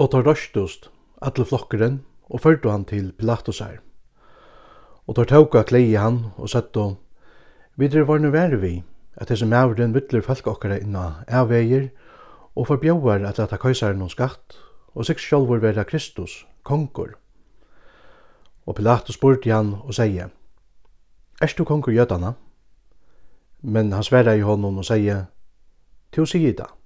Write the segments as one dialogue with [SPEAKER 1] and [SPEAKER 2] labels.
[SPEAKER 1] og tar røstust, alle flokkeren, og førte han til Pilatusar. Og tar tauka klei han og settu, videre var nu væri vi, at disse mævren vittler folk okkara inna avveier, og forbjauar at leta kaisaren hon skatt, og seks sjálfur vera Kristus, kongur. Og Pilatus spurte han og sier, Erst du kongur jødana? Men han sverra i honom og sier, Til å sige det.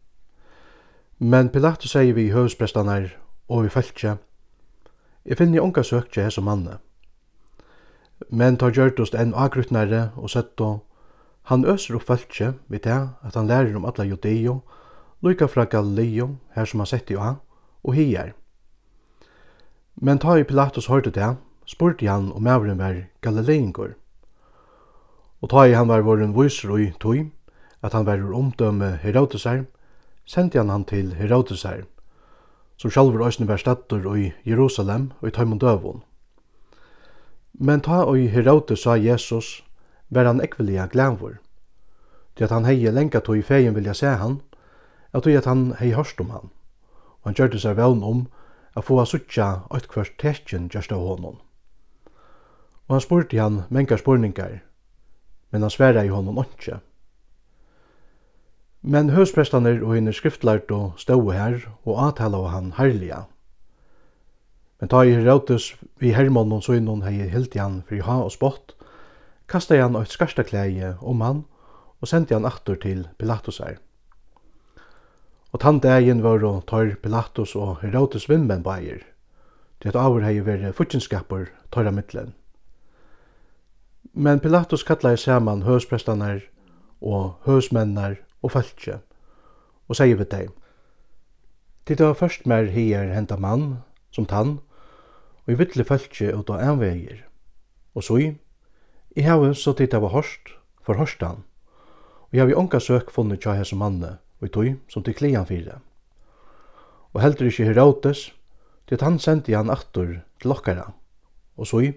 [SPEAKER 1] Men Pilatus sier vi høvesprestanar og vi fæltje, Jeg finner onka søkje hese manne. Men tar gjørtost enn agruttnare og setto, han øser opp fæltje vid det at han lærer om alla judeo, lykka fra Galileo, her som han sett i han, og hier. Men ta i Pilatus hørte det, spurte han om mavren var Galileingur. Og ta i han var våren viser og i tog, at han var omdømme Herodesar, sendi han han til Herodesar, som sjálfur òsne var stattur i Jerusalem og i Taimund døvun. Men ta og i Herodes sa Jesus, var han ekvelia glævur, til at han hei lenga tog i fegin vilja se han, at tog at han hei hørst om han, og han gjørte seg vevn om a få a suttja eit kvart tekjen gjørst av honom. Og han spurte han menga spurningar, men han sverra i honom åndsje. Men høsprestaner og henne skriftlært og stod her og atala av han herliga. Men ta i Herodes vi Hermon og søgnon hei hildi han fri ha og spott, kasta han eit skarstakleie om han og sendi han aftur til Pilatus her. Og tann dagen var og tar Pilatus og Herodes vimmen bægir, til at avur hei veri futsinskapur tar mittlen. Men Pilatus kallaði saman høsprestaner og høsmennar og fölkje, og segði við deg. Tid var først mer hier henta mann, som tann, og i vittle fölkje ut av envegir. Og så i, i hava så tid var horst, for horstan, og jeg har vi onka søk funnet tja hese manne, og i tog som til klian fire. Og heldur ikkje Herodes, til at han sendi han aktor til okkara, og så i,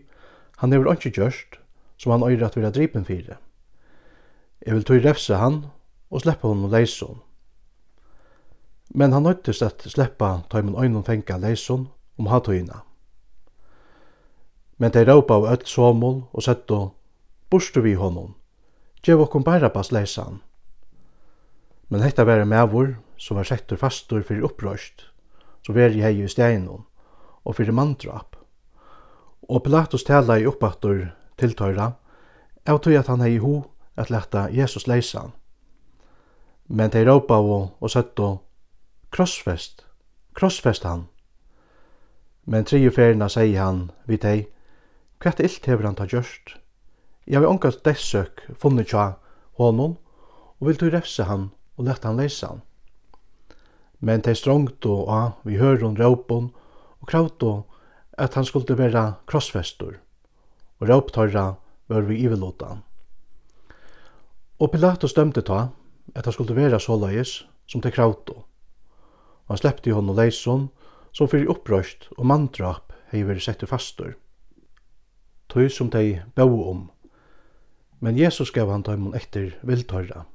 [SPEAKER 1] han hever ikkje gjørst, som han øyre at vera dripen fire. Jeg vil tog refse han og sleppa hon og leison. Men han nøyttist at sleppa tøymen øynum fenga leison om hatøyina. Men dei råpa av öll somol og settu burstu vi honum, gjev okkum Barabbas leisan. Men hetta var en mævur som var settur fastur fyrir upprøst, så veri hei i steinon, og fyrir mandrap. Og Pilatus tala i uppattur tiltøyra, av tog at han hei hu at leta Jesus leisan, Men de råpa og søttu, krossfest, krossfest han. Men triju ferina sier han, vi tei, hvert illt hever han ta gjørst. Jeg vil ångast dessøk funnet tja honom, og vil du refse han og lette han leise han. Men tei og a vi hørun råpun og krautu at han skulle vera krossfestor, og råptorra var vi ivelåta. Og Pilatus dømte ta, at han skulle være såleis som til krauto. Og han slepte i hånd og leison, som fyrir opprøst og mandrap hei veri sett fastur. Tøy som de bau om, men Jesus gav han tøymon etter viltøyra.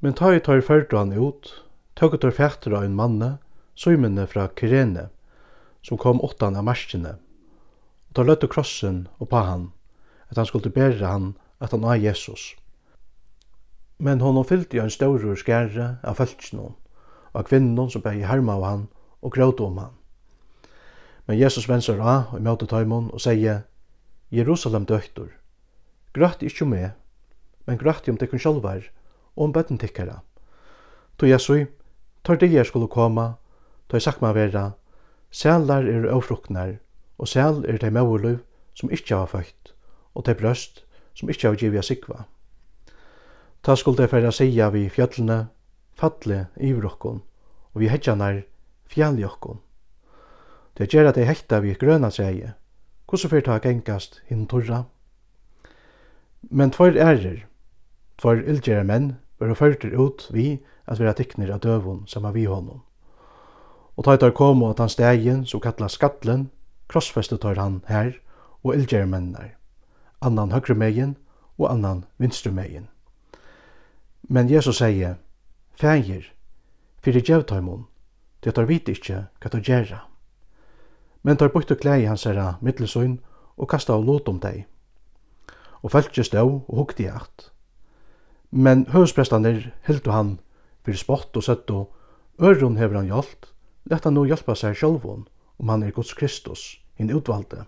[SPEAKER 1] Men tøy tøy førte han ut, tøy tøy fætter av en manne, søymene fra Kirene, som kom åttan av marskene, og tøy løtte krossen og han, at han skulle bæra han at han av Jesus. Men hon fyllte ein en stor skære av fölkjene, og av kvinnen som bare herma av han og gråte om han. Men Jesus venser av og møte tøymon og sier Jerusalem døktor, grøtt ikkje med, meg, men grøtt om tekken sjálvar og om bøtten tikkara. To Jesu, tar det jeg skulle koma, tar jeg sagt meg vera, sælar er ofruknar, og sæl er de møvuløv som ikkje har føkt, og de brøst som ikkje har givet sikva. Ta skuldi færa sia vi fjallene, falle yvir okkon, og vi hedjanar fjalli okkon. Det gjer at det hekta vi grøna seie, hvordan fyrir ta gengast hinn torra. Men tvær ærer, tvær ildgjere menn, var førtur ut vi at vera tikkner av døvun som vi honom. Og ta etter komo at han stegin, som kalla skallen, krossfestet tar han her, og ildgjere mennar, annan høyre megin og annan vinstre megin. Men Jesus sier, Fægir, fyrir djevtaimun, det tar vit ikkje hva tar gjerra. Men tar bort og klei hans herra middelsøyn og kasta av lot om deg. Og fæltje stå og hukte i akt. Men høvesprestander heldt han fyrir spott og søtto, Øron hever han hjalt, lett han nå hjelpa seg sjálfon, om han er Guds Kristus, hinn utvalde.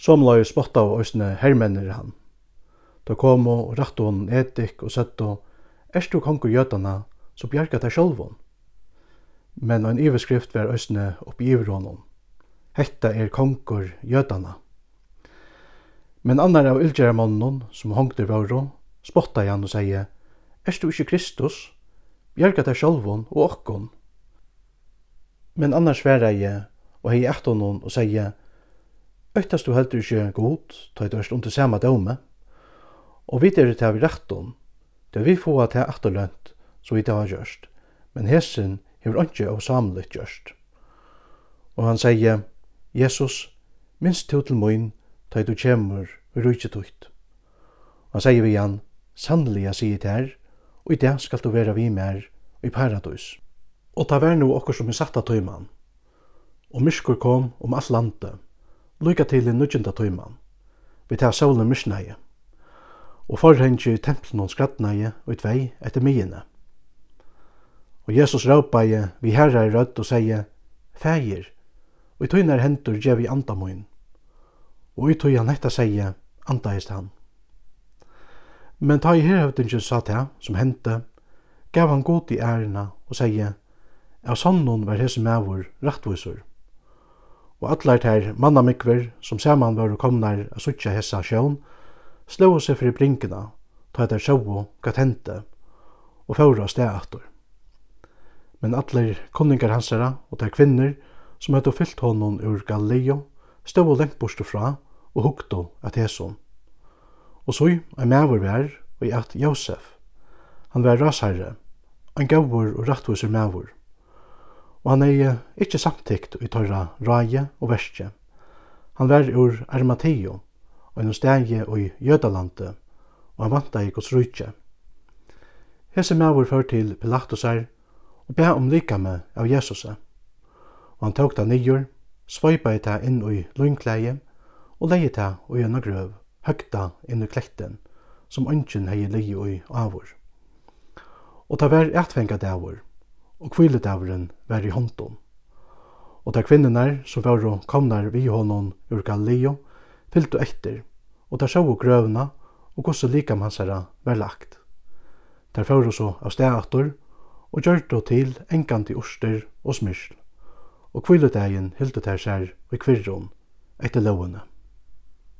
[SPEAKER 1] Som la jo spotta av òsne hermenner han, Da kom og rattu hon etik og søttu, «Er du kongur jötana, så bjarga ta sjolvun». Men ein iverskrift var øsne oppi iver honom. «Hetta er kongur jötana. Men annar av ullgjerarmannen, som hongtur vauro, spotta han og seie, Erstu du ikkje Kristus? Bjarga ta sjolvun og okkon». Men annar sværa jeg, og hei eit noen og sier, «Øktast du heldur ikkje god, ta i dørst under samme døme?» Og vi er det vi rett om, det vi får til etterlønt, så vi det har gjørst. Men hessen hever ikke av samlet gjørst. Og han sier, Jesus, minst til til min, ta du kjemur og rujtje tukt. Og han sier vi igjen, sannelig jeg sier til her, og i det skal du være vi mer i paradis. Og ta vær nå okkur som er satt av tøyman. Og myskur kom om alt landet, lykka til i nudjenta tøyman. Vi tar solen myskneie og forhengi templen hon skratnaði og tvei etter myene. Og Jesus råpaði vi herra i rødt og seie, Fægir, og i tøynar hendur gjev i andamoin. Og i tøy han etta seie, andaist han. Men ta i herhavdingen sa til som hente, gav han god i ærena og seie, av sannon var hese mævur rattvisur. Og atlar tær mannamikver som saman var komnar a suttja hessa sjøvn, slå seg fyrir brinkina, ta etter sjåu gatt hente, og fjóra steg aftur. Men atler konningar hansara og ter kvinner som hadde fyllt honom ur Galileo, ståu lengt borstu fra og hukto at hesson. Og så er mæver vær og i at Josef. Han var rasherre, en gavur og rattviser mæver. Og han er ikkje samtikt i tørra raje og verskje. Han var ur Armateo, og en stegi i Jødalandet, og han vanta i Guds rujtje. Hese maver før til Pilatusar og be om likame av Jesus. Og han tók ta nyer, svøypa ta inn i lunkleie og leie det i en grøv, høgta inn i klekten, som ønsken hei leie i avur. Og ta vær etfenga davur, og kviledavren vær i håndom. Og ta kvinnerne som var komnar vi honom ur Galileo, fyllt og etter, og der sjóu grøvna og gosse lika mansara var lagt. Der fyrir so av stegator og gjørdu til engandi orster og smyrsl. Og kvilutægin hildet her sær við kvirrun etter lovene.